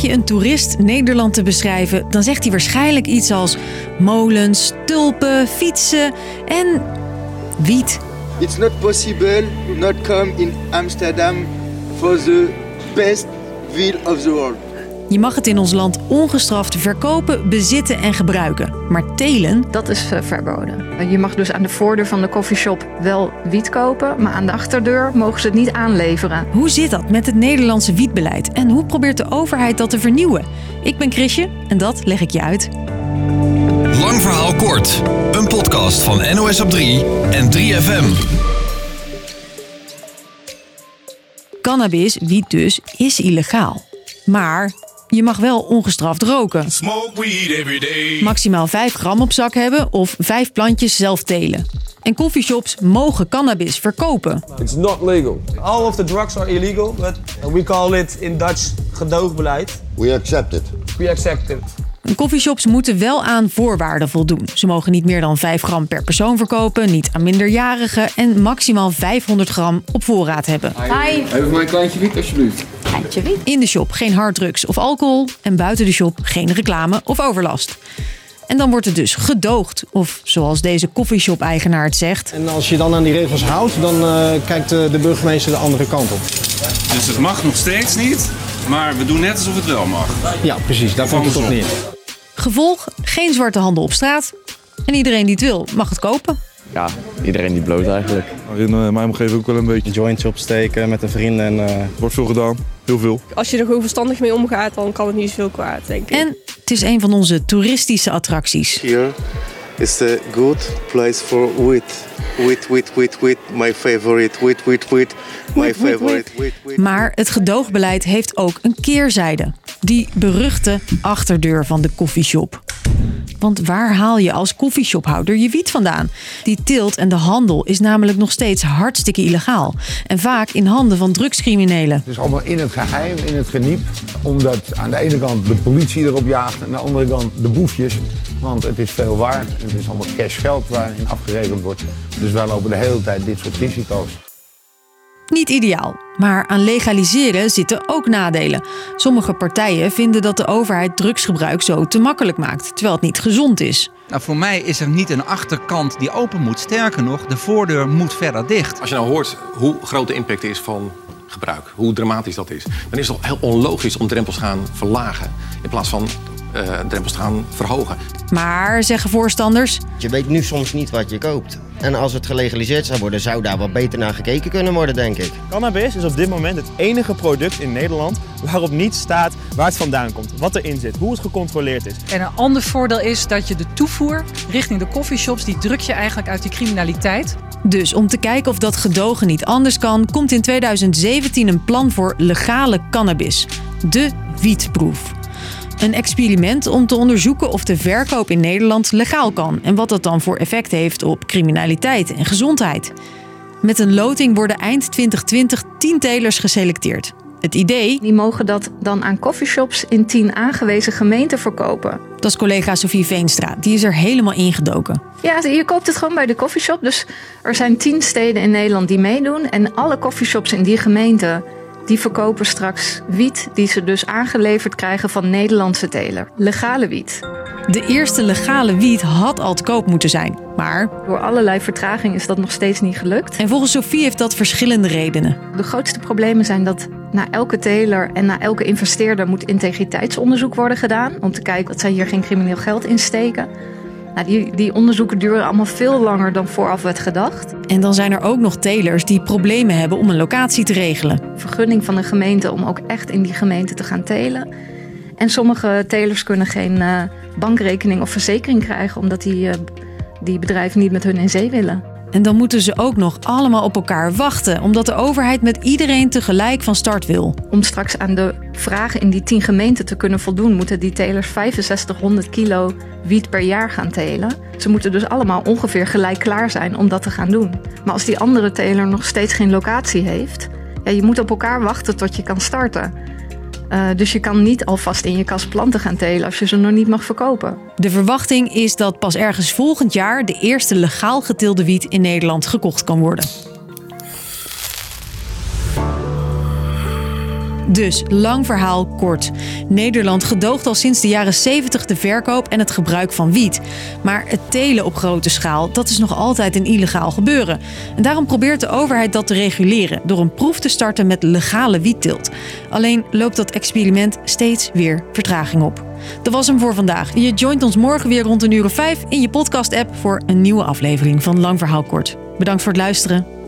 je een toerist Nederland te beschrijven, dan zegt hij waarschijnlijk iets als molens, tulpen, fietsen en wiet. It's not possible not come in Amsterdam for the best ville of the world. Je mag het in ons land ongestraft verkopen, bezitten en gebruiken. Maar telen, Dat is eh, verboden. Je mag dus aan de voordeur van de koffieshop wel wiet kopen, maar aan de achterdeur mogen ze het niet aanleveren. hoe zit dat met het Nederlandse wietbeleid? En hoe probeert de overheid dat te vernieuwen? Ik ben Chrisje en dat leg ik je uit. Lang verhaal kort. Een podcast van NOS op 3 en 3FM. Cannabis, wiet dus, is illegaal. Maar je mag wel ongestraft roken. Smoke weed every day. Maximaal 5 gram op zak hebben of 5 plantjes zelf telen. En coffeeshops mogen cannabis verkopen. It's not legal. All of the drugs are illegal, but we call it in Dutch gedoogbeleid. We accept it. We accept it. Coffeeshops moeten wel aan voorwaarden voldoen. Ze mogen niet meer dan 5 gram per persoon verkopen, niet aan minderjarigen en maximaal 500 gram op voorraad hebben. Even mijn kleintje wiet, alsjeblieft. In de shop geen harddrugs of alcohol en buiten de shop geen reclame of overlast. En dan wordt het dus gedoogd, of zoals deze koffieshop-eigenaar het zegt, En als je dan aan die regels houdt, dan eh, kijkt de, de burgemeester de andere kant op. Dus het mag nog steeds niet, maar we doen net alsof het wel mag. Ja, precies, daar komt het op neer. Gevolg, geen zwarte handel op straat. En iedereen die het wil, mag het kopen. Ja, iedereen die bloot eigenlijk. In eh, mijn omgeving ook wel een beetje. Jointje opsteken met een vriend en... eh, Wordt veel gedaan. Heel veel. Als je er gewoon verstandig mee omgaat, dan kan het niet zoveel kwaad, denk ik. En het is een van onze toeristische attracties. Here is a good place for wheat. Wheat, wheat, wheat, wheat. My favorite. Wheat, wheat, wheat. My favorite. Wheat, wheat. Maar het gedoogbeleid heeft ook een keerzijde. Die beruchte achterdeur van de koffieshop. Want waar haal je als koffieshophouder je wiet vandaan? Die teelt en de handel is namelijk nog steeds hartstikke illegaal. En vaak in handen van drugscriminelen. Het is allemaal in het geheim, in het geniep. Omdat aan de ene kant de politie erop jaagt en aan de andere kant de boefjes. Want het is veel waard. Het is allemaal cash geld waarin afgerekend wordt. Dus wij lopen de hele tijd dit soort risico's. Niet ideaal. Maar aan legaliseren zitten ook nadelen. Sommige partijen vinden dat de overheid drugsgebruik zo te makkelijk maakt, terwijl het niet gezond is. Nou, voor mij is er niet een achterkant die open moet. Sterker nog, de voordeur moet verder dicht. Als je nou hoort hoe groot de impact is van gebruik, hoe dramatisch dat is, dan is het toch heel onlogisch om drempels te gaan verlagen in plaats van eh, drempels te gaan verhogen. Maar, zeggen voorstanders, Je weet nu soms niet wat je koopt. En als het gelegaliseerd zou worden, zou daar wat beter naar gekeken kunnen worden, denk ik. Cannabis is op dit moment het enige product in Nederland waarop niet staat waar het vandaan komt, wat erin zit, hoe het gecontroleerd is. En een ander voordeel is dat je de toevoer richting de coffeeshops, die druk je eigenlijk uit die criminaliteit. Dus om te kijken of dat gedogen niet anders kan, komt in 2017 een plan voor legale cannabis. De wietproef. Een experiment om te onderzoeken of de verkoop in Nederland legaal kan en wat dat dan voor effect heeft op criminaliteit en gezondheid. Met een loting worden eind 2020 10 telers geselecteerd. Het idee, Die mogen dat dan aan coffeeshops in 10 aangewezen gemeenten verkopen. dat is collega Sofie Veenstra, die is er helemaal ingedoken. Ja, je koopt het gewoon bij de coffeeshop. Dus er zijn 10 steden in Nederland die meedoen. En alle coffeeshops in die gemeente die verkopen straks wiet die ze dus aangeleverd krijgen van Nederlandse teler. Legale wiet. De eerste legale wiet had al te koop moeten zijn, maar Door allerlei vertraging is dat nog steeds niet gelukt. en volgens Sofie heeft dat verschillende redenen. De grootste problemen zijn dat na elke teler en na elke investeerder moet integriteitsonderzoek worden gedaan. Om te kijken dat zij hier geen crimineel geld in steken. Nou, die, die onderzoeken duren allemaal veel langer dan vooraf werd gedacht. En dan zijn er ook nog telers die problemen hebben om een locatie te regelen. Vergunning van de gemeente om ook echt in die gemeente te gaan telen. En sommige telers kunnen geen eh, bankrekening of verzekering krijgen omdat die, eh, die bedrijven niet met hun in zee willen. En dan moeten ze ook nog allemaal op elkaar wachten, omdat de overheid met iedereen tegelijk van start wil. Om straks aan de vragen in die 10 gemeenten te kunnen voldoen, moeten die telers 6500 kilo wiet per jaar gaan telen. Ze moeten dus allemaal ongeveer gelijk klaar zijn om dat te gaan doen. Maar als die andere teler nog steeds geen locatie heeft, ja, je moet op elkaar wachten tot je kan starten. Eh, dus je kan niet alvast in je kas planten gaan telen als je ze nog niet mag verkopen. De verwachting is dat pas ergens volgend jaar de eerste legaal geteelde wiet in Nederland gekocht kan worden. Dus, lang verhaal kort. Nederland gedoogt al sinds de jaren 70 de verkoop en het gebruik van wiet. Maar het telen op grote schaal, dat is nog altijd een illegaal gebeuren. En daarom probeert de overheid dat te reguleren door een proef te starten met legale wietteelt. Alleen loopt dat experiment steeds weer vertraging op. Dat was hem voor vandaag. Je joint ons morgen weer rond een uur of vijf in je podcast-app voor een nieuwe aflevering van Lang Verhaal Kort. Bedankt voor het luisteren.